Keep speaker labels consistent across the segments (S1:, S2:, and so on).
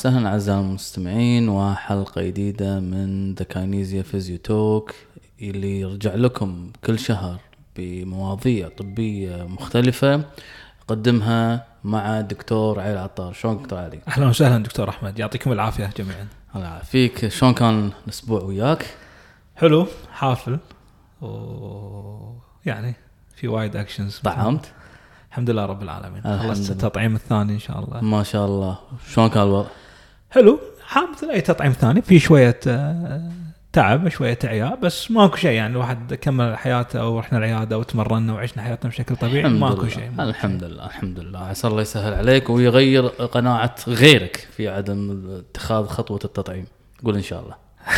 S1: وسهلا أعزائي المستمعين وحلقة جديدة من The Kinesia Physio Talk اللي يرجع لكم كل شهر بمواضيع طبية مختلفة قدمها مع دكتور علي العطار شلون دكتور علي؟
S2: أهلا وسهلا دكتور أحمد يعطيكم العافية جميعا
S1: الله يعافيك شلون كان الأسبوع وياك؟
S2: حلو حافل و يعني في وايد actions
S1: طعمت؟
S2: الحمد لله رب العالمين خلصت. التطعيم الثاني إن شاء الله
S1: ما شاء الله شلون كان الوضع؟
S2: حلو. ها مثل اي تطعيم ثاني. في شوية آه، تعب شوية عياء بس ماكو شيء. يعني الواحد كمل حياته ورحنا العيادة وتمرنا وعشنا حياتنا بشكل طبيعي ماكو. شيء
S1: الحمد لله الحمد لله. عسى الله يسهل عليك ويغير قناعة غيرك في عدم اتخاذ خطوة التطعيم. قول إن شاء الله.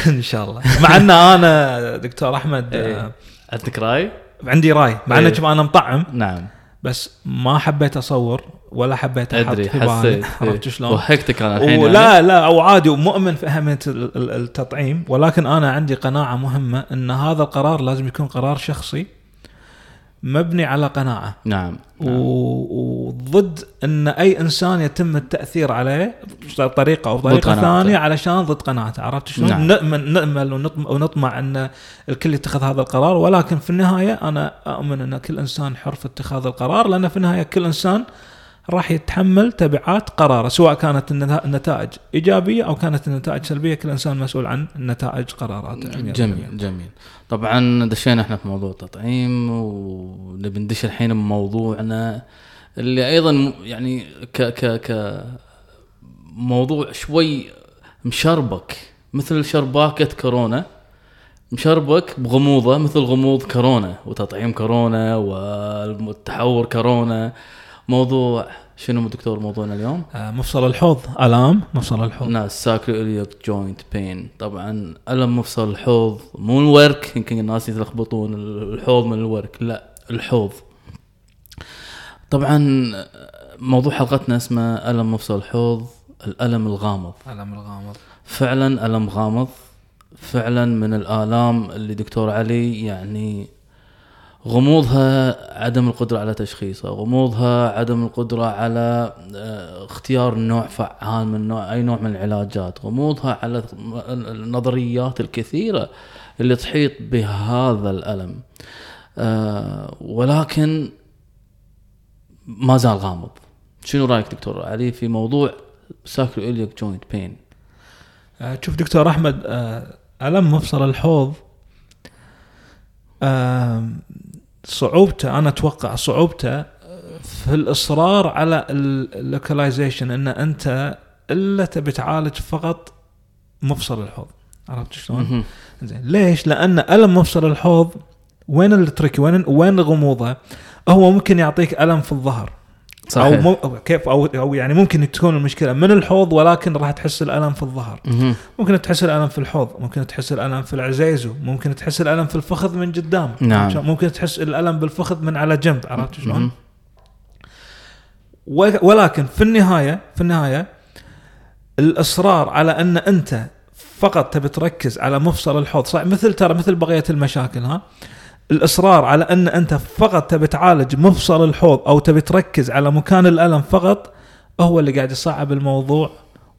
S2: إن شاء الله. مع إن أنا دكتور أحمد آه،
S1: إيه. عندك رأي؟
S2: عندي رأي. مع
S1: إيه.
S2: ان شوف أنا مطعم.
S1: نعم.
S2: بس ما حبيت أصور ولا حبيت أحط أدري
S1: حسيت
S2: عرفت
S1: إيه.
S2: شلون؟
S1: وهكتك أنا الحين يعني.
S2: ولا لا أو عادي ومؤمن في أهمية ال- ال- التطعيم ولكن أنا عندي قناعة مهمة إن هذا القرار لازم يكون قرار شخصي مبني على قناعة
S1: نعم نعم.
S2: وضد إن أي إنسان يتم التأثير عليه
S1: بطريقة
S2: أو
S1: بطريقة.
S2: ثانية علشان ضد قناعته عرفت شلون؟
S1: نعم.
S2: نأمل نامل ونطمع, ونطمع إن الكل يتخذ هذا القرار ولكن في النهاية أنا أؤمن إن كل إنسان حر في اتخاذ القرار لأن في النهاية كل إنسان راح يتحمل تبعات قراره سواء كانت النتا- النتائج إيجابية أو كانت النتائج سلبية كل إنسان مسؤول عن نتائج قراراته
S1: جميل جميل. طبعا دشينا إحنا في موضوع التطعيم ونبي ندش الحين بموضوعنا اللي أيضا يعني ك ك ك موضوع شوي مشربك مثل شرباكة كورونا. مشربك بغموضة مثل غموض كورونا وتطعيم كورونا والتحور كورونا. موضوع شنو دكتور موضوعنا اليوم؟
S2: آه، مفصل الحوض ألام مفصل الحوض.
S1: ناس sacroiliac joint pain طبعا ألم مفصل الحوض مو الورك يمكن الناس يتلخبطون الحوض من الورك لا الحوض. طبعا موضوع حلقتنا اسمه ألم مفصل الحوض الألم الغامض.
S2: ألم الغامض.
S1: فعلا ألم غامض فعلا من الآلام اللي دكتور علي يعني غموضها عدم القدرة على تشخيصها غموضها عدم القدرة على آه، اختيار نوع فعال من نوع أي نوع من العلاجات غموضها على النظريات الكثيرة اللي تحيط بهذا الألم. آه، ولكن ما زال غامض. شنو رأيك دكتور؟ علي في موضوع sacroiliac joint
S2: pain شوف دكتور أحمد آه، ألم مفصل الحوض صعوبته أنا أتوقع صعوبته آه، في الإصرار على ال localization إن أنت إلا تبي تعالج فقط مفصل الحوض عرفت شلون؟ زين ليش؟ لأن ألم مفصل الحوض وين التريك وين وين غموضه؟ هو ممكن يعطيك ألم في الظهر أو مو أو كيف؟ أو أو يعني ممكن تكون المشكلة من الحوض ولكن راح تحس الألم في الظهر.
S1: مهم.
S2: ممكن تحس الألم في الحوض ممكن تحس الألم في العزيزو ممكن تحس الألم في الفخذ من قدام.
S1: نعم.
S2: ممكن تحس الألم بالفخذ من على جنب عرفت شلون؟ ولكن في النهايه في النهاية الإصرار على أن أنت فقط تبي تركز على مفصل الحوض. صح مثل ترى مثل بقية المشاكل ها؟ الإصرار على أن أنت فقط تبي تعالج مفصل الحوض أو تبي تركز على مكان الألم فقط هو اللي قاعد يصعب الموضوع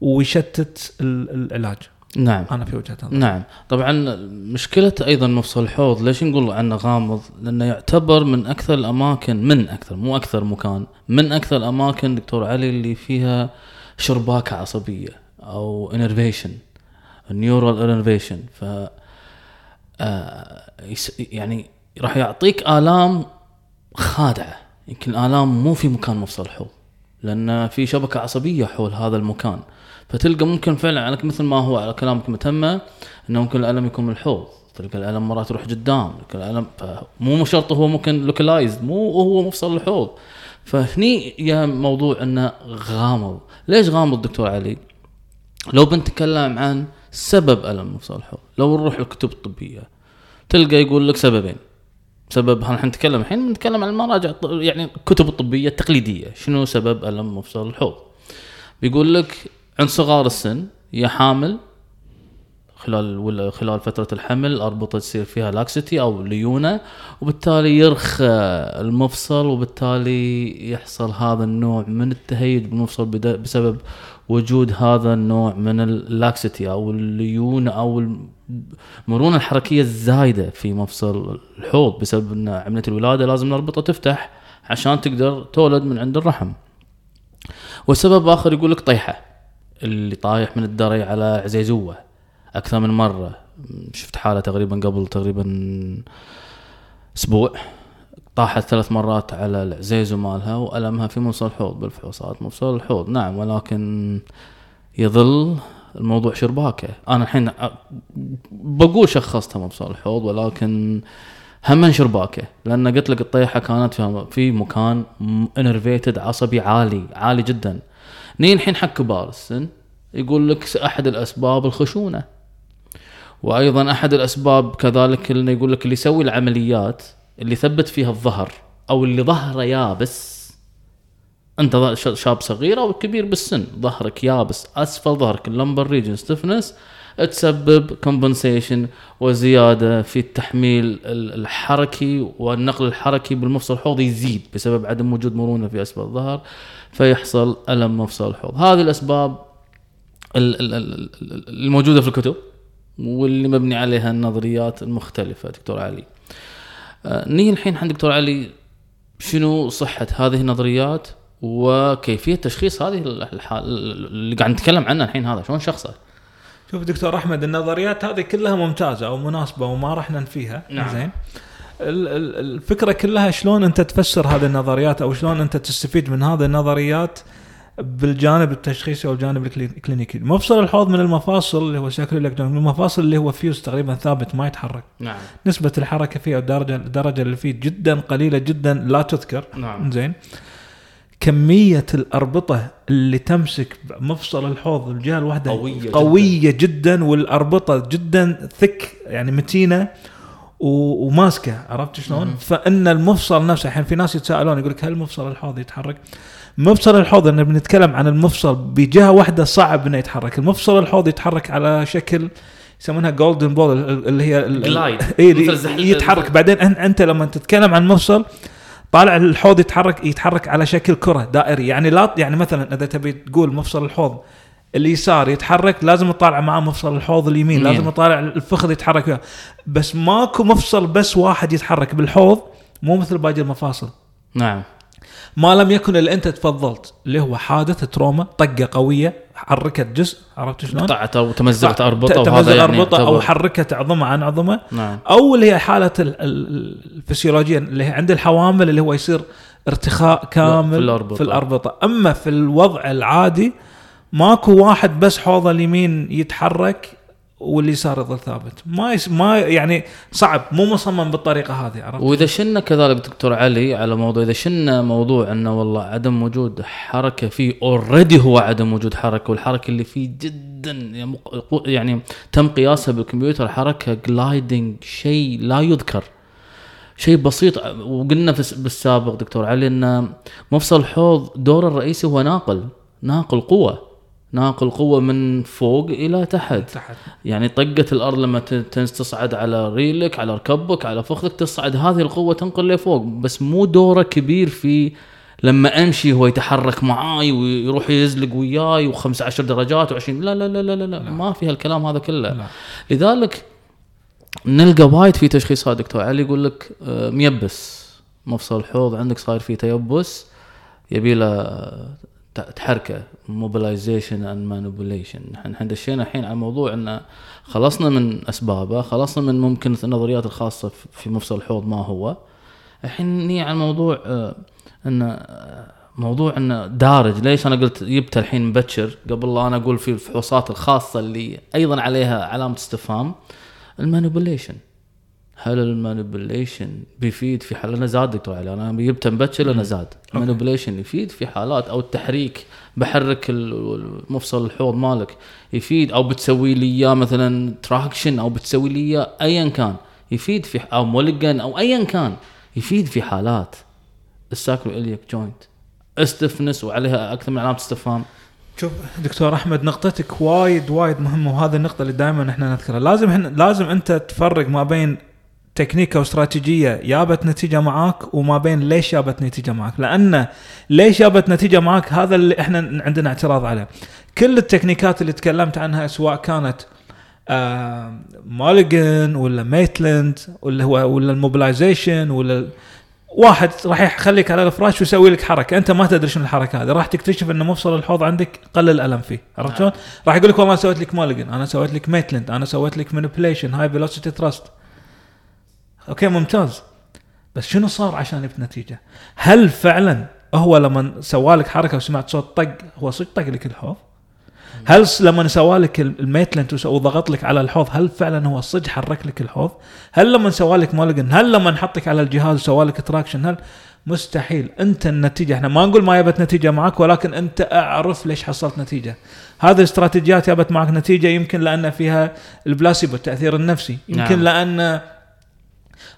S2: ويشتت ال- العلاج.
S1: نعم.
S2: أنا في وجهة نظري.
S1: نعم. طبعا مشكلة أيضا مفصل الحوض ليش نقول عنه غامض؟ لأنه يعتبر من أكثر الأماكن من أكثر مو أكثر مكان من أكثر الأماكن دكتور علي اللي فيها شرباكة عصبية أو innervation neural innervation ف يعني راح يعطيك آلام خادعة. يمكن الآلام مو في مكان مفصل الحوض لأن في شبكة عصبية حول هذا المكان. فتلقى ممكن فعلا على مثل ما هو على كلامك متمه إنه ممكن الألم يكون من الحوض. تلقى الألم مرات يروح قدام تلقى الألم مو شرط هو ممكن localized مو هو مفصل الحوض. فهني يا موضوع إنه غامض. ليش غامض دكتور علي؟ لو بنتكلم عن سبب ألم مفصل الحوض لو نروح الكتب الطبية تلقى يقول لك سببين. سبب إحنا نتكلم الحين؟ بنتكلم عن المراجع يعني الكتب الطبية التقليدية. شنو سبب ألم مفصل الحوض بيقول لك عند صغار السن يا حامل خلال خلال فترة الحمل الاربطه تصير فيها لاكسيتي أو ليونة وبالتالي يرخى المفصل وبالتالي يحصل هذا النوع من التهيج بالمفصل بسبب وجود هذا النوع من اللاكسيتي أو الليونة أو المرونة الحركية الزايدة في مفصل الحوض بسبب إن عملية الولادة لازم الأربطة تفتح عشان تقدر تولد من عند الرحم. والسبب آخر يقول لك طيحة اللي طايح من الدري على عزيزوه أكثر من مرة شفت حالة تقريبا قبل تقريبا أسبوع طاحت ثلاث مرات على العزيزو مالها وألمها في مفصل الحوض بالفحوصات مفصل الحوض. نعم ولكن يظل الموضوع شرباكه أنا الحين بقول شخصتها مفصل الحوض ولكن هم شرباكه لأن قلت لك الطيحة كانت في- مكان انرفيتد عصبي عالي عالي جدا. نين الحين حق كبار السن يقول لك أحد الأسباب الخشونة. وأيضا أحد الأسباب كذلك إنه يقول لك اللي يسوي العمليات اللي يثبت فيها الظهر أو اللي ظهره يابس. أنت شاب صغير أو كبير بالسن ظهرك يابس أسفل ظهرك ال lumbar region stiffness تسبب compensation وزيادة في التحميل ال- الحركي والنقل الحركي بالمفصل الحوض يزيد بسبب عدم وجود مرونة في أسفل الظهر فيحصل ألم مفصل الحوض. هذه الأسباب ال- ال- ال- ال- الموجودة في الكتب واللي مبني عليها النظريات المختلفة دكتور علي. نيجي الحين عند دكتور علي شنو صحة هذه النظريات وكيفية تشخيص هذه الحال اللي قاعد نتكلم عنها الحين هذا؟ شلون شخصه؟
S2: شوف دكتور أحمد النظريات هذه كلها ممتازة أو مناسبة وما راح ننفيها.
S1: نعم.
S2: زين. ال- ال- الفكرة كلها شلون أنت تفسر هذه النظريات أو شلون أنت تستفيد من هذه النظريات بالجانب التشخيصي أو الجانب الكلي- الكلينيكي. مفصل الحوض من المفاصل اللي هو شكل الإلكترون. من المفاصل اللي هو فيوز تقريبا ثابت ما يتحرك.
S1: نعم.
S2: نسبة الحركة فيه الدرجه الدرجة اللي فيه جدا قليلة جدا لا تذكر.
S1: نعم.
S2: زين. كمية الأربطة اللي تمسك مفصل الحوض الجهة الواحدة
S1: قوية جداً.
S2: قوية جدا والأربطة جدا ثك يعني متينة وماسكة. عرفت شلون؟ فإن المفصل نفسه الحين في ناس يتساءلون يقول لك هل مفصل الحوض يتحرك؟ مفصل الحوض إن بنتكلم عن المفصل بجهة واحدة صعب إنه يتحرك، المفصل الحوض يتحرك على شكل يسمونها golden ball اللي هي
S1: glide.
S2: اي يتحرك. بعدين أنت لما تتكلم عن مفصل طالع الحوض يتحرك يتحرك على شكل كرة دائري. يعني لا يعني مثلا إذا تبي تقول مفصل الحوض اليسار يتحرك لازم تطالع معاه مفصل الحوض اليمين.
S1: يمين.
S2: لازم تطالع الفخذ يتحرك وياه. بس ماكو مفصل بس واحد يتحرك بالحوض مو مثل باقي المفاصل.
S1: نعم.
S2: ما لم يكن اللي انت تفضلت اللي هو حادث تروما طقة قوية حركت جزء عرفت شلون؟
S1: قطعت أو تمزقت أربطة
S2: تمزق
S1: وهذا يعني
S2: أربطة
S1: أو
S2: حركت عظمة عن عظمة
S1: نعم
S2: أو اللي هي حالة ال- ال- الفسيولوجية اللي هي عند الحوامل اللي هو يصير ارتخاء كامل
S1: في الأربطة.
S2: في الأربطة أما في الوضع العادي ماكو واحد بس حوضه اليمين يتحرك واليسار يظل ثابت. ما يس ما يعني صعب مو مصمم بالطريقة هذه عرفت؟
S1: وإذا شلنا كذلك دكتور علي على موضوع إذا شلنا موضوع إنه والله عدم وجود حركة فيه already هو عدم وجود حركة والحركة اللي فيه جدا يعني يعني تم قياسها بالكمبيوتر حركة gliding شيء لا يذكر. شيء بسيط وقلنا بالسابق دكتور علي ان مفصل الحوض دوره الرئيسي هو ناقل ناقل قوة. ناقل قوة من فوق إلى تحت.
S2: تحت.
S1: يعني طقة الأرض لما تصعد على ريلك على ركبك على فخذك تصعد هذه القوة تنقل لفوق. بس مو دوره كبير في لما أمشي هو يتحرك معاي ويروح يزلق وياي و15 درجات و20 لا لا لا لا لا, لا. ما في هالكلام هذا كله.
S2: لا.
S1: لذلك نلقى وايد في تشخيصات دكتور علي يقول لك آه، ميبس. مفصل الحوض عندك صاير فيه تيبس. يبي له تحركة mobilization and manipulation إحنا الحين دشينا الحين على موضوع إن خلصنا من أسبابه خلصنا من ممكن النظريات الخاصة في- مفصل الحوض ما هو. الحين نيجي على موضوع آه، إن آه، موضوع انه دارج. ليش أنا قلت جبت الحين مبكر؟ قبل لا أنا أقول في الفحوصات الخاصة اللي أيضا عليها علامة استفهام ال manipulation هل ال manipulation بيفيد في حال أنا زاد دكتور علي أنا جبت مبكر لأنه زاد. ال manipulation يفيد في حالات أو التحريك بحرك ال- المفصل الحوض مالك يفيد أو بتسوي لي إياه مثلا traction أو بتسوي لي إياه ايا كان. يفيد في أو Mulligan أو ايا كان. يفيد في حالات. ال sacroiliac joint stiffness وعليها أكثر من علامة استفهام.
S2: شوف دكتور أحمد نقطتك وايد وايد مهمة وهذه النقطة اللي دائما إحنا نذكرها. لازم إحنا لازم أنت تفرق ما بين تكنيك أو استراتيجيه جابت نتيجة معاك وما بين ليش جابت نتيجة معاك. لأن ليش جابت نتيجة معاك هذا اللي إحنا عندنا اعتراض عليه. كل ال techniques اللي تكلمت عنها سواء كانت آه Mulligan ولا Maitland ولا هو ولا ال mobilization ولا واحد راح يخليك على الفراش ويسوي لك حركة. أنت ما تدري شنو الحركة هذه. راح تكتشف ان مفصل الحوض عندك قلل الألم فيه. عرفت شلون؟ راح يقول لك والله أنا سويت لك Mulligan أنا سويت لك Maitland أنا سويت لك manipulation high velocity thrust Okay ممتاز بس شنو صار عشان يابت نتيجة؟ هل فعلا هو لما سوى لك حركة وسمعت صوت طق هو صدق طق لك الحوض؟ هل لما سوى لك ال- ال Maitland وضغط لك على الحوض هل فعلا هو صدق حرك لك الحوض؟ هل لما سوى لك Mulligan هل لما حطك على الجهاز وسوى لك traction هل مستحيل انت النتيجة إحنا ما نقول ما جابت نتيجة معك ولكن انت اعرف ليش حصلت نتيجة هذه الاستراتيجيات جابت معك نتيجة يمكن لأن فيها البلاسيبو التأثير النفسي يمكن
S1: نعم.
S2: لأن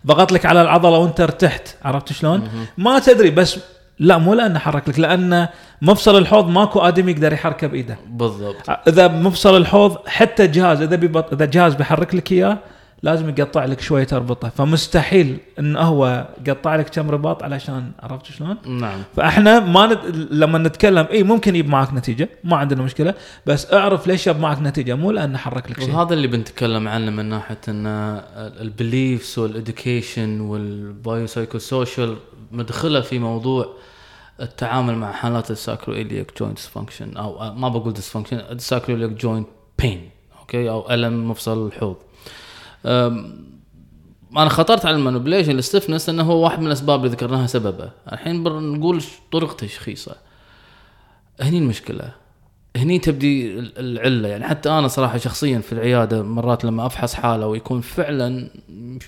S2: ضغط لك على العضلة وانت ارتحت. عرفت شلون؟ ما تدري بس لا مو لأنه حرك لك لأن مفصل الحوض ماكو آدمي يقدر يحركه بإيده.
S1: بالضبط.
S2: إذا مفصل الحوض حتى الجهاز إذا بيبط... إذا الجهاز بيحرك لك إياه لازم يقطع لك شوية تربطه فمستحيل انه هو يقطع لك كم رباط علشان عرفت شلون؟
S1: نعم.
S2: فإحنا ما نت... لما نتكلم إي ممكن يجيب معك نتيجة ما عندنا مشكلة بس أعرف ليش جاب معك نتيجة مو لأنه حرك لك شيء.
S1: وهذا اللي بنتكلم عنه من ناحية إن ال beliefs وال education وال biopsychosocial مدخلة في موضوع التعامل مع حالات ال sacroiliac joint dysfunction أو ما بقول dysfunction ال sacroiliac joint pain okay؟ أو ألم مفصل الحوض. أنا خطرت على ال manipulation ال stiffness إنه هو واحد من الأسباب اللي ذكرناها سببه. الحين بنقول طرق تشخيصه هني المشكلة. هني تبدي ال- العلة. يعني حتى أنا صراحة شخصيا في العيادة مرات لما أفحص حالة ويكون فعلا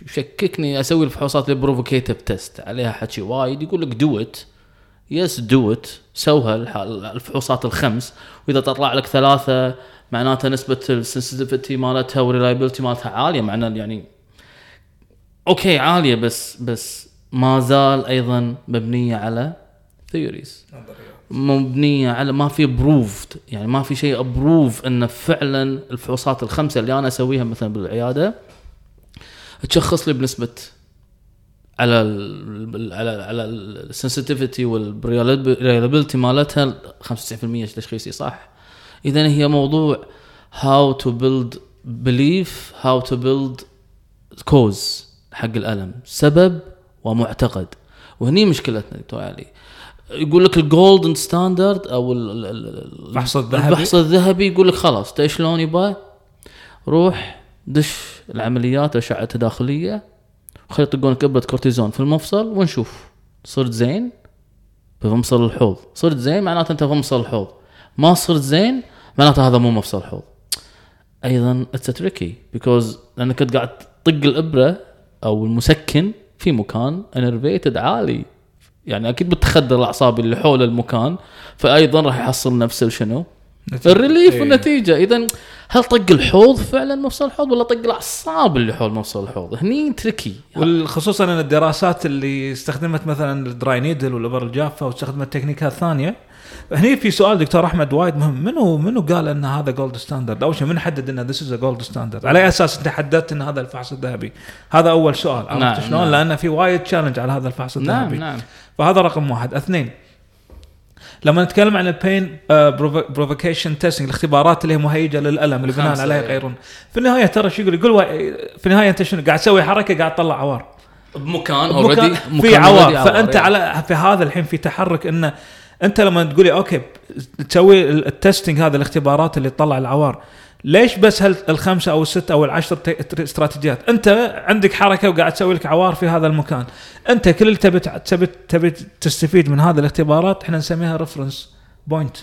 S1: شككني أسوي الفحوصات ال provocative test. عليها حكي وايد. يقول لك do it yes do it سوها الفحوصات الخمس. وإذا تطلع لك ثلاثة معناتها نسبة ال sensitivity مالتها وال reliability مالتها عالية معناه يعني Okay عالية بس بس ما زال أيضا مبنية على theories مبنية على ما في proved يعني ما في شيء approve انه فعلا الفحوصات الخمسة اللي أنا أسويها مثلا بالعيادة تشخص لي بنسبة على ال على على ال sensitivity وال reliability مالتها 95% تشخيصي صح؟ اذا هي موضوع how to build belief how to build cause حق الألم سبب ومعتقد. وهني مشكلتنا دكتور علي. يقول لك ال golden standard أو ال- ال- ال-
S2: الفحص الذهبي.
S1: الفحص الذهبي يقول لك خلاص تدري شلون يبا روح دش العمليات أشعة تداخليه وخلي يطقونك ابره كورتيزون في المفصل ونشوف. صرت زين بمفصل الحوض. صرت زين معناته أنت في مفصل الحوض. ما صرت زين معناته هذا مو مفصل الحوض. أيضا it's tricky because لأنك كنت قاعد تطق الإبرة أو المسكن في مكان innervated عالي. يعني أكيد بتخدر الأعصاب اللي حول المكان فايضا راح يحصل نفسه شنو؟ ال relief
S2: إيه.
S1: والنتيجة. اذا هل طق الحوض فعلا مفصل الحوض ولا طق الأعصاب اللي حول مفصل الحوض؟ هني tricky
S2: وخصوصا إن الدراسات اللي استخدمت مثلا ال dry needle والأبر الجافة واستخدمت techniques ثانية. هني في سؤال دكتور أحمد وايد مهم. منو منو قال إن هذا gold standard أول شيء من حدد إن this is gold standard على أي أساس أنت حددت إن هذا الفحص الذهبي؟ هذا أول سؤال. عرفت
S1: نعم،
S2: شلون؟
S1: نعم.
S2: لأن في وايد challenge على هذا الفحص
S1: نعم
S2: الذهبي.
S1: نعم.
S2: فهذا رقم واحد. اثنين لما نتكلم عن ال pain provocation testing الاختبارات اللي هي مهيجة للألم اللي بناء عليها
S1: إيه.
S2: يغيرون في النهاية ترى شو يقول؟ يقول في النهاية أنت شنو؟ قاعد تسوي حركة قاعد تطلع عوار.
S1: بمكان
S2: مكان
S1: already
S2: في عوار. فأنت على في هذا الحين في تحرك انه أنت لما تقولي okay تسوي ال- testing هذا الاختبارات اللي تطلع العوار. ليش بس الخمسة أو الستة أو العشر استراتيجيات؟ أنت عندك حركة وقاعد تسوي لك عوار في هذا المكان. أنت كل اللي تبي تبي تبي تستفيد من هذه الاختبارات إحنا نسميها reference point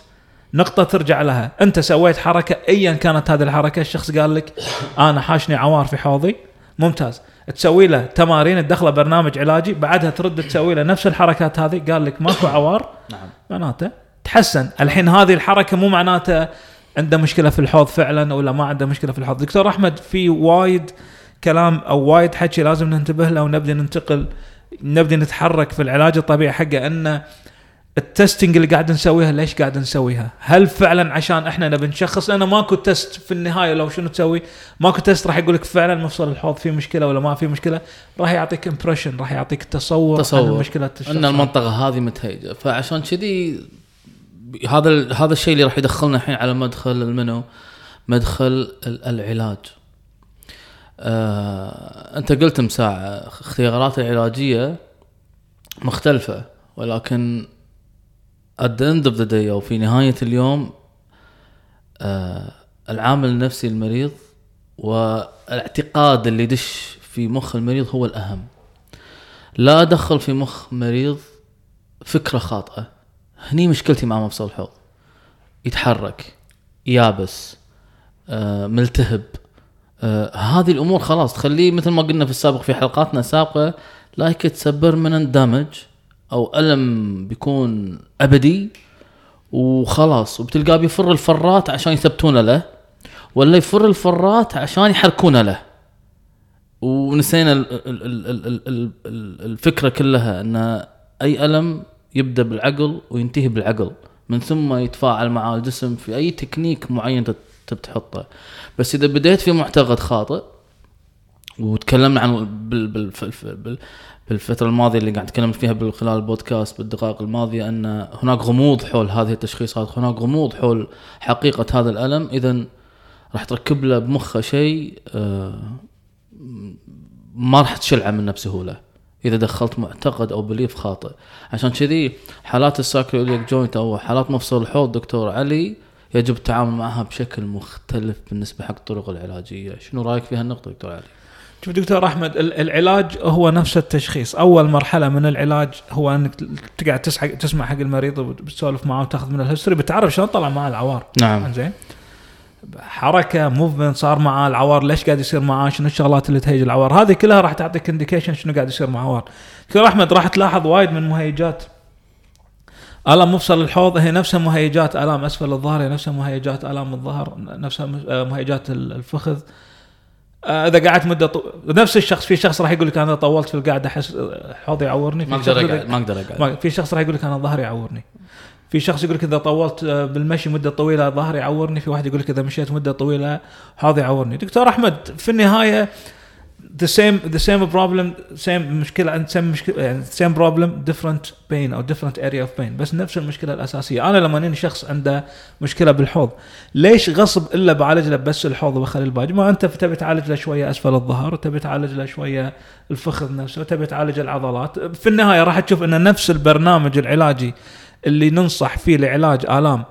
S2: نقطة ترجع لها، أنت سويت حركة أيا كانت هذه الحركة، الشخص قال لك أنا حاشني عوار في حوضي، ممتاز، تسوي له تمارين تدخله برنامج علاجي بعدها ترد تسوي له نفس الحركات هذه قال لك ماكو عوار.
S1: نعم.
S2: معناته تحسن. الحين هذه الحركة مو معناته عنده مشكلة في الحوض فعلا ولا ما عنده مشكلة في الحوض دكتور أحمد في وايد كلام أو وايد حكي لازم ننتبه له ونبدأ ننتقل نبدأ نتحرك في العلاج الطبيعي حقه إنه التستنج اللي قاعد نسويها ليش قاعد نسويها؟ هل فعلا عشان إحنا نبي نشخص لأنه ماكو تست في النهاية لو شنو تسوي؟ ماكو تست راح يقول لك فعلا مفصل الحوض فيه مشكلة ولا ما في مشكلة؟ راح يعطيك امبريشن راح يعطيك تصور,
S1: تصور.
S2: عن مشكلة الشخص
S1: إن المنطقة هذه متهيجة فعشان كذي هذا هذا الشيء اللي راح يدخلنا الحين على مدخل المنو؟ مدخل ال- العلاج. آه، أنت قلت مساعة اختيارات العلاجية مختلفة ولكن at the end of the day أو في نهاية اليوم آه العامل النفسي للمريض والاعتقاد اللي يدش في مخ المريض هو الأهم. لا ادخل في مخ مريض فكرة خاطئة. هني مشكلتي مع مفصل الحوض. يتحرك يابس آه ملتهب آه هذه الأمور خلاص تخليه مثل ما قلنا في السابق في حلقاتنا السابقة لايك تسبر من دامج أو ألم بيكون أبدي وخلاص وبتلقاه بيفر الفرات عشان يثبتونه له ولا يفر الفرات عشان يحركونه له. ونسينا ال- ال- ال- ال- ال- ال- ال- الفكرة كلها إن أي ألم يبدأ بالعقل وينتهي بالعقل من ثم يتفاعل مع الجسم في أي تكنيك معين تحطه بس إذا بديت في معتقد خاطئ وتكلمنا عن بال بال بال بال بالفترة الماضية اللي قاعد تكلمت فيها خلال البودكاست بالدقائق الماضية أن هناك غموض حول هذه التشخيصات هناك غموض حول حقيقة هذا الألم إذا راح تركب له بمخه شيء آه، ما راح تشلعه منه بسهولة إذا دخلت معتقد أو belief خاطئ. عشان كذي حالات ال sacroiliac joint أو حالات مفصل الحوض دكتور علي يجب التعامل معها بشكل مختلف بالنسبة حق الطرق العلاجية. شنو رأيك في هالنقطة دكتور علي؟
S2: شوف دكتور أحمد ال- العلاج هو نفس التشخيص. أول مرحلة من العلاج هو أنك تقعد تسمع حق المريض وبتسولف معه وتأخذ من ال history بتعرف شلون طلع معاه العوار.
S1: نعم.
S2: زين حركة movement صار معاه العوار ليش قاعد يصير معاه؟ شنو الشغلات اللي تهيج العوار؟ هذه كلها راح تعطيك indication شنو قاعد يصير مع عوار. دكتور أحمد راح تلاحظ وايد من مهيجات. الام مفصل الحوض؟ هي نفسها مهيجات. الام أسفل الظهر؟ هي نفسها مهيجات. الام الظهر؟ نفسها مهيجات ال- الفخذ. آه، إذا قعدت مدة طو... نفس الشخص في شخص راح يقول لك أنا طولت في القعدة أحس حوضي يعورني.
S1: ما
S2: أقدر
S1: أقعد ما أقدر
S2: أقعد. في شخص راح يقول لك أنا ظهري يعورني. في شخص يقول لك إذا طولت آه، بالمشي مدة طويلة ظهري يعورني في واحد يقول لك إذا مشيت مدة طويلة حوضي يعورني. دكتور أحمد في النهاية the same the same problem same مشكلة عند same مشكلة يعني same problem different pain أو different area of pain. بس نفس المشكلة الأساسية. أنا لما أني شخص عنده مشكلة بالحوض ليش غصب إلا بعالج له بس الحوض وبخلي الباقي ما أنت تبي تعالج له شوية أسفل الظهر وتبي تعالج له شوية الفخذ نفسه وتبي تعالج العضلات. في النهاية راح تشوف إن نفس البرنامج العلاجي اللي ننصح فيه لعلاج آلام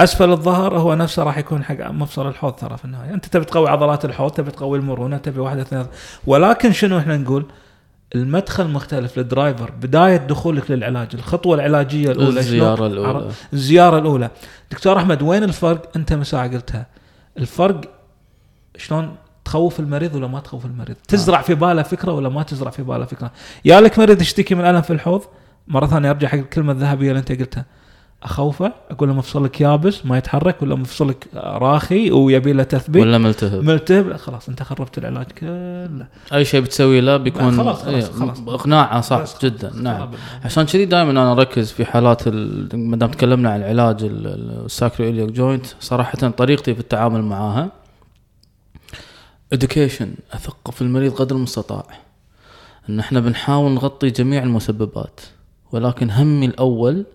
S2: أسفل الظهر هو نفسه راح يكون حق مفصل الحوض ترى في النهاية. أنت تبي تقوي عضلات الحوض تبي تقوي المرونة تبي واحد اثنين ولكن شنو إحنا نقول؟ المدخل مختلف الدرايفر بداية دخولك للعلاج. الخطوة
S1: العلاجية
S2: الأولى
S1: الأولى.
S2: عر- الزيارة الأولى. دكتور أحمد وين الفرق؟ أنت من ساعه قلتها. الفرق شلون تخوف المريض ولا ما تخوف المريض؟ تزرع في باله فكرة ولا ما تزرع في باله فكرة؟ يا لك مريض يشتكي من ألم في الحوض؟ مرة ثانية أرجع حق الكلمة الذهبية اللي أنت قلتها. أخوفه؟ أقول له مفصلك يابس ما يتحرك ولا مفصلك راخي ويبي له تثبيت.
S1: ولا ملتهب.
S2: ملتهب؟ لا خلاص أنت خربت العلاج كله.
S1: أي شيء بتسوي له بيكون
S2: خلاص- خلاص-
S1: إيه،
S2: خلاص.
S1: اقناعه صح
S2: بس
S1: جدا
S2: خلاص،
S1: نعم. عشان كذي دائما أنا أركز في حالات ال- ما دام تكلمنا عن العلاج ال- ال- ال sacroiliac joint صراحة طريقتي في التعامل معاها. Education اثقف المريض قدر المستطاع. إن إحنا بنحاول نغطي جميع المسببات. ولكن همي الأول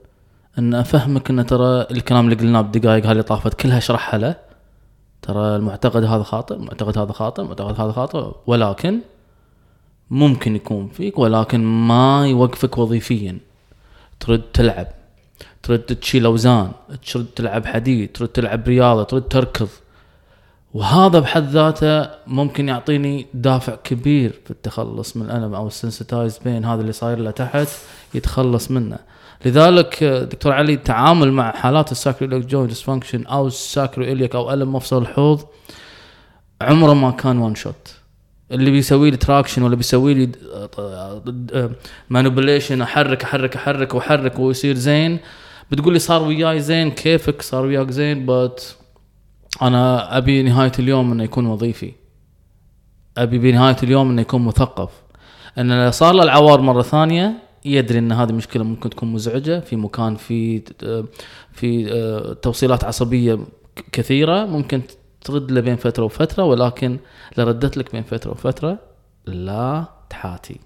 S1: أن أفهمك أن ترى الكلام اللي قلناه بدقائق هذه طافت كلها اشرحها له. ترى المعتقد هذا خاطئ المعتقد هذا خاطئ المعتقد هذا خاطئ ولكن ممكن يكون فيك ولكن ما يوقفك وظيفيا. ترد تلعب ترد تشيل أوزان ترد تلعب حديد ترد تلعب رياضة ترد تركض. وهذا بحد ذاته ممكن يعطيني دافع كبير في التخلص من الالم أو ال sensitized pain هذا اللي صاير له تحت يتخلص منه. لذلك آه، دكتور علي التعامل مع حالات ال sacro joint dysfunction أو ال sacro أو ألم مفصل الحوض عمره ما كان one shot اللي بيسوي لي traction ولا بيسوي لي manipulation أحرك أحرك أحرك وأحرك ويصير زين بتقول لي صار وياي زين كيفك؟ صار وياك زين بس أنا أبي نهاية اليوم إنه يكون وظيفي. أبي بنهاية اليوم إنه يكون مثقف. إن صار له العوار مرة ثانية يدري إن هذه مشكلة ممكن تكون مزعجة. في مكان في في آه، توصيلات عصبية كثيرة ممكن ترد له بين فترة وفترة ولكن لو ردت لك بين فترة وفترة لا تحاتي.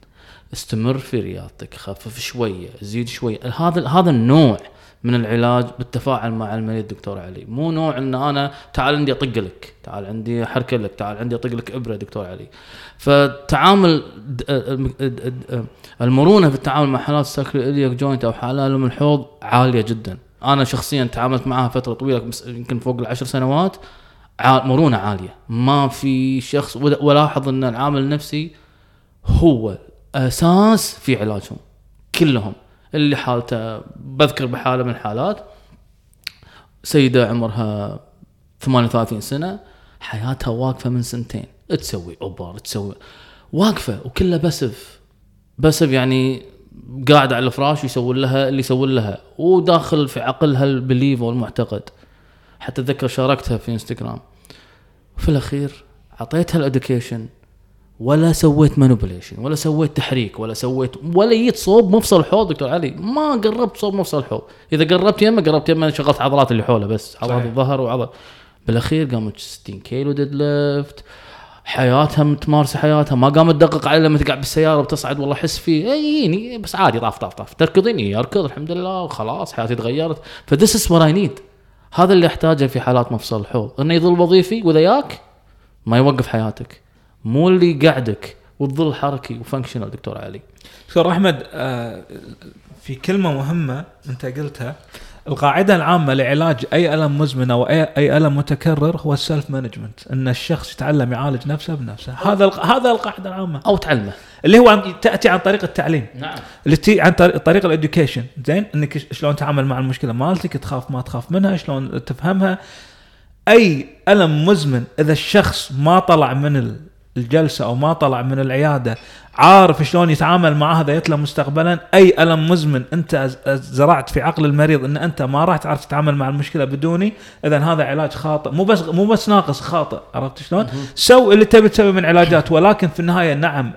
S1: استمر في رياضتك خفف شوية زيد شوية. هذا هذا النوع من العلاج بالتفاعل مع المريض دكتور علي. مو نوع إن أنا تعال عندي أطق لك تعال عندي أحرك لك تعال عندي أطق لك إبرة دكتور علي. فتعامل المرونة في التعامل مع حالات السكر الياك جوينت أو حالات الم الحوض عالية جدا. أنا شخصيا تعاملت معها فترة طويلة يمكن فوق العشر سنوات مرونة عالية. ما في شخص ولاحظ إن العامل النفسي هو أساس في علاجهم كلهم. اللي حالته بذكر بحاله من الحالات. سيدة عمرها 38 سنة حياتها واقفة من سنتين. تسوي أوبر تسوي واقفة وكلها بسف. بسف يعني قاعد على الفراش يسوون لها اللي يسوون لها وداخل في عقلها البليف والمعتقد. حتى أتذكر شاركتها في انستغرام في الأخير أعطيتها ال education ولا سويت manipulation ولا سويت تحريك ولا سويت ولا جيت صوب مفصل الحوض دكتور علي. ما قربت صوب مفصل الحوض إذا قربت يمه قربت يمه شغلت عضلات اللي حوله بس. عضلات الظهر وعضل بالأخير قامت 60 كيلو deadlift. حياتها متمارسة حياتها. ما قامت تدقق علي لما تقعد بالسيارة وتصعد والله أحس فيه. إي بس عادي طاف طاف طاف. تركضين اي اركض الحمد لله وخلاص حياتي تغيرت. ف this is I need هذا اللي أحتاجه في حالات مفصل الحوض إنه يظل وظيفي واذا ياك ما يوقف حياتك. مو اللي قعدك وتظل حركي و functional دكتور علي.
S2: دكتور أحمد آه، في كلمة مهمة أنت قلتها. القاعدة العامة لعلاج أي ألم مزمن أو اي ألم متكرر هو ال self management إن الشخص يتعلم يعالج نفسه بنفسه. هذا هذا القاعدة العامة.
S1: أو تعلمه.
S2: اللي هو عن تأتي عن طريق التعليم.
S1: نعم.
S2: اللي تي عن طريق, طريق ال education زين؟ إنك شلون تتعامل مع المشكلة مالتك تخاف ما تخاف منها شلون تفهمها. أي ألم مزمن إذا الشخص ما طلع من الجلسة أو ما طلع من العيادة عارف شلون يتعامل مع هذا يتلى مستقبلا. أي ألم مزمن أنت زرعت في عقل المريض إن أنت ما راح تعرف تتعامل مع المشكلة بدوني اذا هذا علاج خاطئ. مو بس مو بس ناقص خاطئ. عرفت شلون؟ سو اللي تبي تسوي من علاجات. ولكن في النهاية نعم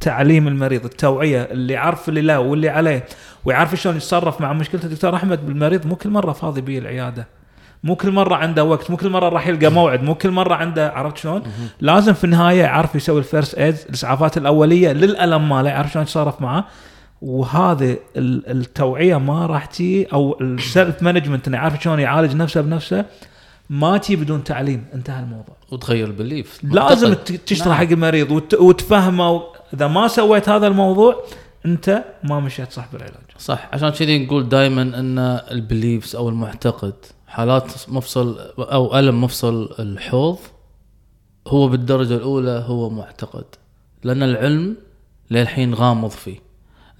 S2: تعليم المريض التوعية اللي يعرف اللي له واللي عليه ويعرف شلون يتصرف مع مشكلته. دكتور أحمد بالمريض مو كل مرة فاضي بيه العيادة. مو كل مرة عنده وقت مو كل مرة راح يلقى موعد مو كل مرة عنده عرفت شلون؟ لازم في النهاية يعرف يسوي ال first aid الإسعافات الأولية للألم ماله يعرف شلون يتصرف معه. وهذه التوعية ما راح تي أو ال self management إنه يعرف شلون يعالج نفسه بنفسه ما تي بدون تعليم. انتهى الموضوع.
S1: وتغير ال belief
S2: لازم تشرح نعم. حق المريض وتفهمه. إذا ما سويت هذا الموضوع أنت ما مشيت صح بالعلاج.
S1: صح. عشان كذي نقول دائما إن ال beliefs أو المعتقد حالات مفصل أو ألم مفصل الحوض هو بالدرجة الأولى هو معتقد لأن العلم للحين غامض فيه.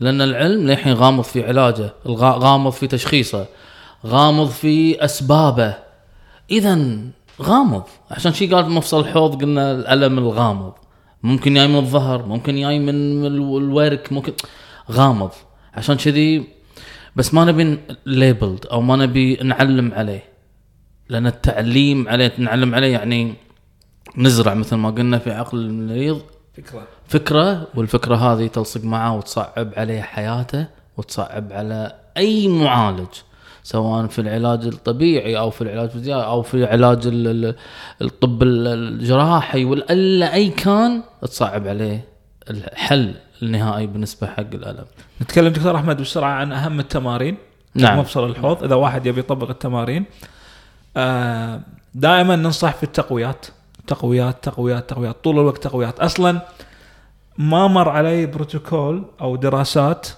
S1: لأن العلم للحين غامض في علاجه غامض في تشخيصه غامض في أسبابه. اذا غامض. عشان شي قال مفصل الحوض قلنا الألم الغامض. ممكن جاي من الظهر ممكن جاي من الورك ممكن غامض. عشان كذي بس ما نبي ليبلد أو ما نبي نعلم عليه. لأن التعليم عليه نعلم عليه يعني نزرع مثل ما قلنا في عقل المريض.
S2: فكرة.
S1: فكرة والفكرة هذه تلصق معه وتصعب عليه حياته وتصعب على أي معالج سواء في العلاج الطبيعي أو في العلاج الفيزيائي أو في علاج الطب الجراحي ولا أي كان تصعب عليه الحل. النهائي بالنسبة حق الألم.
S2: نتكلم دكتور أحمد بسرعة عن أهم التمارين.
S1: نعم.
S2: مفصل الحوض. إذا واحد يبي يطبق التمارين آه، دائما ننصح في التقويات. تقويات تقويات تقويات. طول الوقت تقويات. أصلا ما مر علي بروتوكول أو دراسات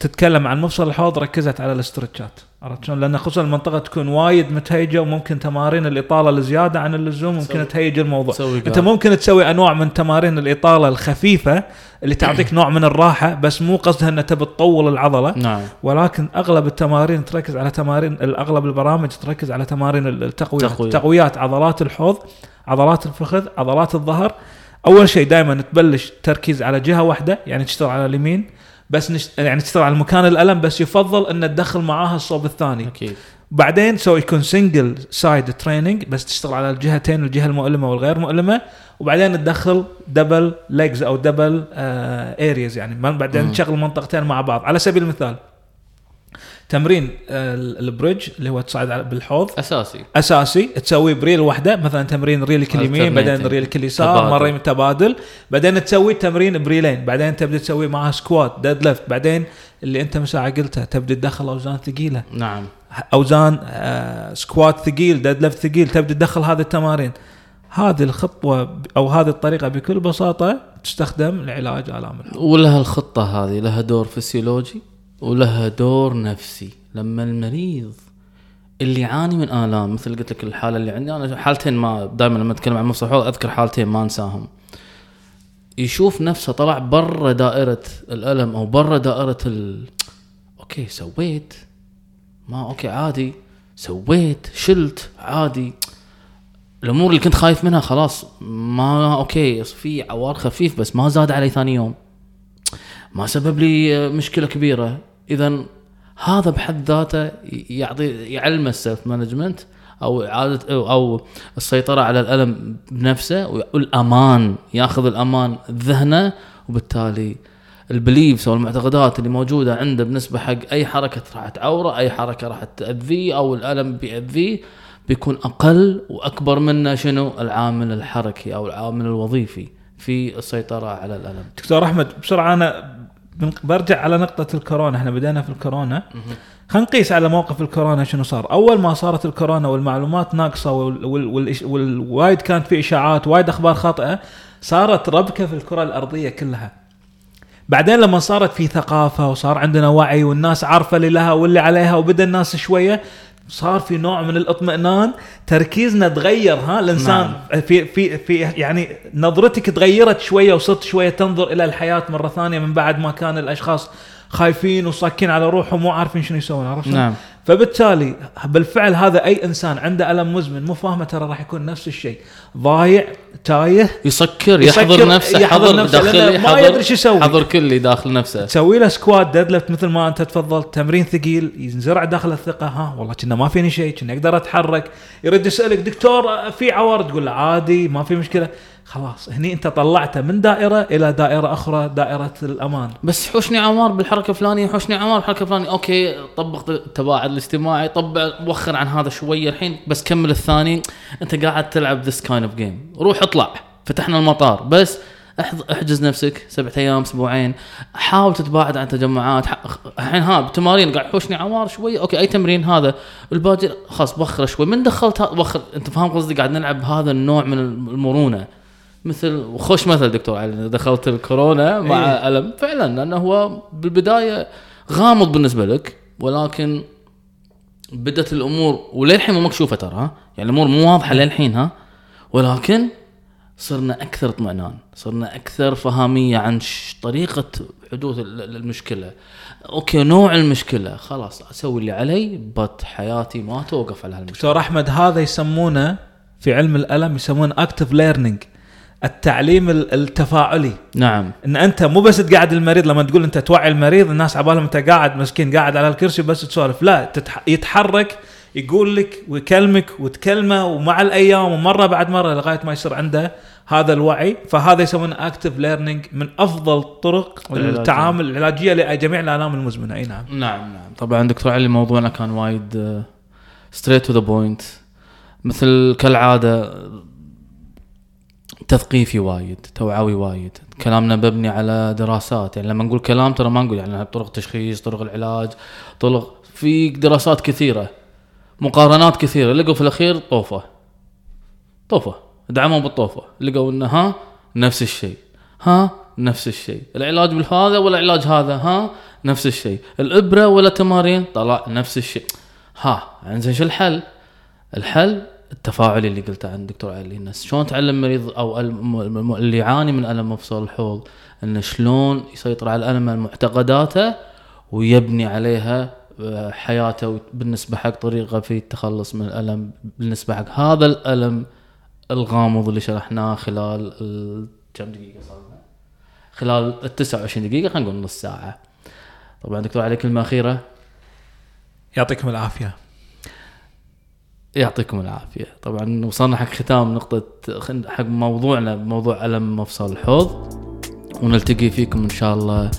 S2: تتكلم عن مفصل الحوض ركزت على الاسترتشات. عرفت شلون؟ لأن خصوصا المنطقة تكون وايد متهيجة وممكن تمارين الإطالة الزياده عن اللزوم ممكن تهيج الموضوع. أنت ممكن تسوي أنواع من تمارين الإطالة الخفيفة اللي تعطيك نوع من الراحة بس مو قصدها انها تبي تطول العضلة.
S1: نعم.
S2: ولكن أغلب التمارين تركز على تمارين أغلب البرامج تركز على تمارين التقويات
S1: تقوية.
S2: تقويات عضلات الحوض عضلات الفخذ عضلات الظهر. أول شيء دائما تبلش تركيز على جهة واحدة يعني تشتغل على اليمين. بس نش... يعني تشتغل على مكان الألم بس يفضل إن تدخل معاها الصوب الثاني.
S1: أكيد.
S2: بعدين so يكون single side training بس تشتغل على الجهتين الجهة المؤلمة والغير مؤلمة. وبعدين تدخل double legs أو double areas يعني. ما- بعدين. تشغل منطقتين مع بعض. على سبيل المثال تمرين آه، ال bridge اللي هو تصعد بالحوض.
S1: أساسي.
S2: أساسي. تسويه بريل واحدة مثلا تمرين ريلك اليمين. بعدين ريلك اليسار. مرة تبادل. بعدين تسوي تمرين بريلين. بعدين تبدأ تسوي معها squat deadlift. بعدين اللي أنت من ساعه قلتها تبدأ تدخل أوزان ثقيلة.
S1: نعم.
S2: أوزان آه squat ثقيل deadlift ثقيل. تبدأ تدخل هذه التمارين. هذه الخطوة أو هذه الطريقة بكل بساطة تستخدم لعلاج آلام الحوض.
S1: ولها الخطة هذه لها دور فسيولوجي؟ ولها دور نفسي. لما المريض اللي يعاني من آلام مثل قلت لك الحالة اللي عندي أنا حالتين ما دائما لما أتكلم عن مفصل أذكر حالتين ما أنساهم. يشوف نفسه طلع برا دائرة الألم أو برا دائرة ال أوكي سويت؟ ما أوكي عادي. سويت شلت عادي. الأمور اللي كنت خايف منها خلاص ما أوكي في عوار خفيف بس ما زاد علي ثاني يوم. ما سبب لي مشكلة كبيرة. اذا هذا بحد ذاته يعطي يعلم ال self management أو إعادة أو, السيطرة على الألم بنفسه والأمان ياخذ الأمان ذهنه وبالتالي ال beliefs أو المعتقدات اللي موجودة عنده بالنسبة حق أي حركة راح تعوره أي حركة راح تأذيه أو الألم بيأذيه بيكون أقل وأكبر منه شنو؟ العامل الحركي أو العامل الوظيفي في السيطرة على الألم.
S2: دكتور أحمد بسرعة أنا برجع على نقطة الكورونا. إحنا بدينا في الكورونا. خلينا نقيس على موقف الكورونا شنو صار. أول ما صارت الكورونا والمعلومات والإش- والوايد كانت في إشاعات وايد أخبار خاطئة صارت ربكة في الكرة الأرضية كلها. بعدين لما صارت في ثقافة وصار عندنا وعي والناس عارفة اللي لها واللي عليها وبدأ الناس شوية صار في نوع من الاطمئنان تركيزنا تغير ها الإنسان نعم. في في في يعني نظرتك تغيرت شوية وصرت شوية تنظر إلى الحياة مرة ثانية من بعد ما كان الأشخاص خايفين وصاكين على روحهم مو عارفين شنو يسوون عرفت؟
S1: نعم.
S2: فبالتالي بالفعل هذا أي إنسان عنده ألم مزمن مو فاهمة ترى راح يكون نفس الشيء ضايع تايه
S1: يسكر
S2: يسكر،
S1: يحضر نفسه
S2: يحضر
S1: حضر
S2: نفسه
S1: داخلي
S2: ما يدري شو يسوي.
S1: حضر كلي داخل نفسه.
S2: تسوي له squat dead مثل ما انت تفضلت تمرين ثقيل ينزرع داخل الثقة ها والله كنا ما فيني شيء كنا أقدر أتحرك. يرد يسألك دكتور في عور تقول له عادي ما في مشكلة. خلاص هني أنت طلعته من دائرة إلى دائرة أخرى دائرة الأمان.
S1: بس حاشني عوار بالحركة الفلانية حاشني عوار بالحركة الفلانية. okay طبق التباعد الاجتماعي طبق وخر عن هذا شوية الحين بس كمل الثاني. أنت قاعد تلعب this kind of game روح اطلع فتحنا المطار. بس احجز نفسك سبعة أيام أسبوعين. حاول تتباعد عن تجمعات الحين ها بتمارين قاعد حاشني عوار شوية okay أي تمرين هذا؟ الباقي خلاص بخرة شوي. من دخلت بخر أنت فاهم قصدي؟ قاعد نلعب هذا النوع من المرونة. مثل وخش مثل دكتور علي. دخلت الكورونا مع
S2: إيه.
S1: إيه؟ ألم. فعلا لأنه هو بالبداية غامض بالنسبة لك ولكن بدت الأمور وللحين مو مكشوفة ترى يعني الأمور مو واضحة للحين ها؟ ولكن صرنا أكثر اطمئنان صرنا أكثر فهامية عن طريقة حدوث ال- ال- المشكلة. okay نوع المشكلة. خلاص أسوي اللي علي بس حياتي ما توقف على هالمشكلة.
S2: دكتور أحمد هذا يسمونه في علم الألم يسمونه active learning التعليم ال- التفاعلي.
S1: نعم.
S2: إن أنت مو بس تقعد المريض لما تقول أنت توعي المريض الناس عبالهم أنت قاعد مسكين قاعد على الكرسي بس تسولف. لا تتح... يتحرك يقول لك ويكلمك وتكلمه ومع الأيام ومرة بعد مرة لغاية ما يصير عنده هذا الوعي. فهذا يسمونه active learning من أفضل طرق
S1: العلاجية.
S2: التعامل العلاجية لجميع الآلام المزمنة. أي نعم.
S1: نعم نعم. طبعا دكتور علي موضوعنا كان وايد straight to the point مثل كالعادة تثقيفي وايد توعوي وايد. كلامنا مبني على دراسات. يعني لما نقول كلام ترى ما نقول يعني طرق تشخيص طرق العلاج طرق في دراسات كثيرة. مقارنات كثيرة. لقوا في الأخير طوفة. طوفة. دعموا بالطوفة. لقوا إنه ها نفس الشيء. ها نفس الشيء. العلاج بالهذا ولا علاج هذا ها نفس الشيء. الإبرة ولا تمارين طلع نفس الشيء. ها انزين شو الحل؟ الحل التفاعلي اللي قلته عن دكتور علي. الناس شلون تعلم مريض أو اللي يعاني من ألم مفصل الحوض انه شلون يسيطر على الألم معتقداته ويبني عليها حياته بالنسبة حق طريقة في التخلص من الألم بالنسبة حق هذا الألم الغامض اللي شرحناه خلال كم دقيقة صار؟ خلال ال 29 دقيقة خلينا نقول نص ساعة. طبعا دكتور علي كلمة أخيرة.
S2: يعطيكم العافية.
S1: يعطيكم العافية. طبعا وصلنا حق ختام نقطة خن- حق موضوعنا موضوع ألم مفصل الحوض. ونلتقي فيكم إن شاء الله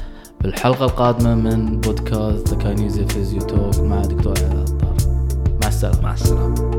S1: بالحلقة القادمة من بودكاست The Kinesio Physio Talk مع دكتور العطار مع السلامة.
S2: مع السلامة.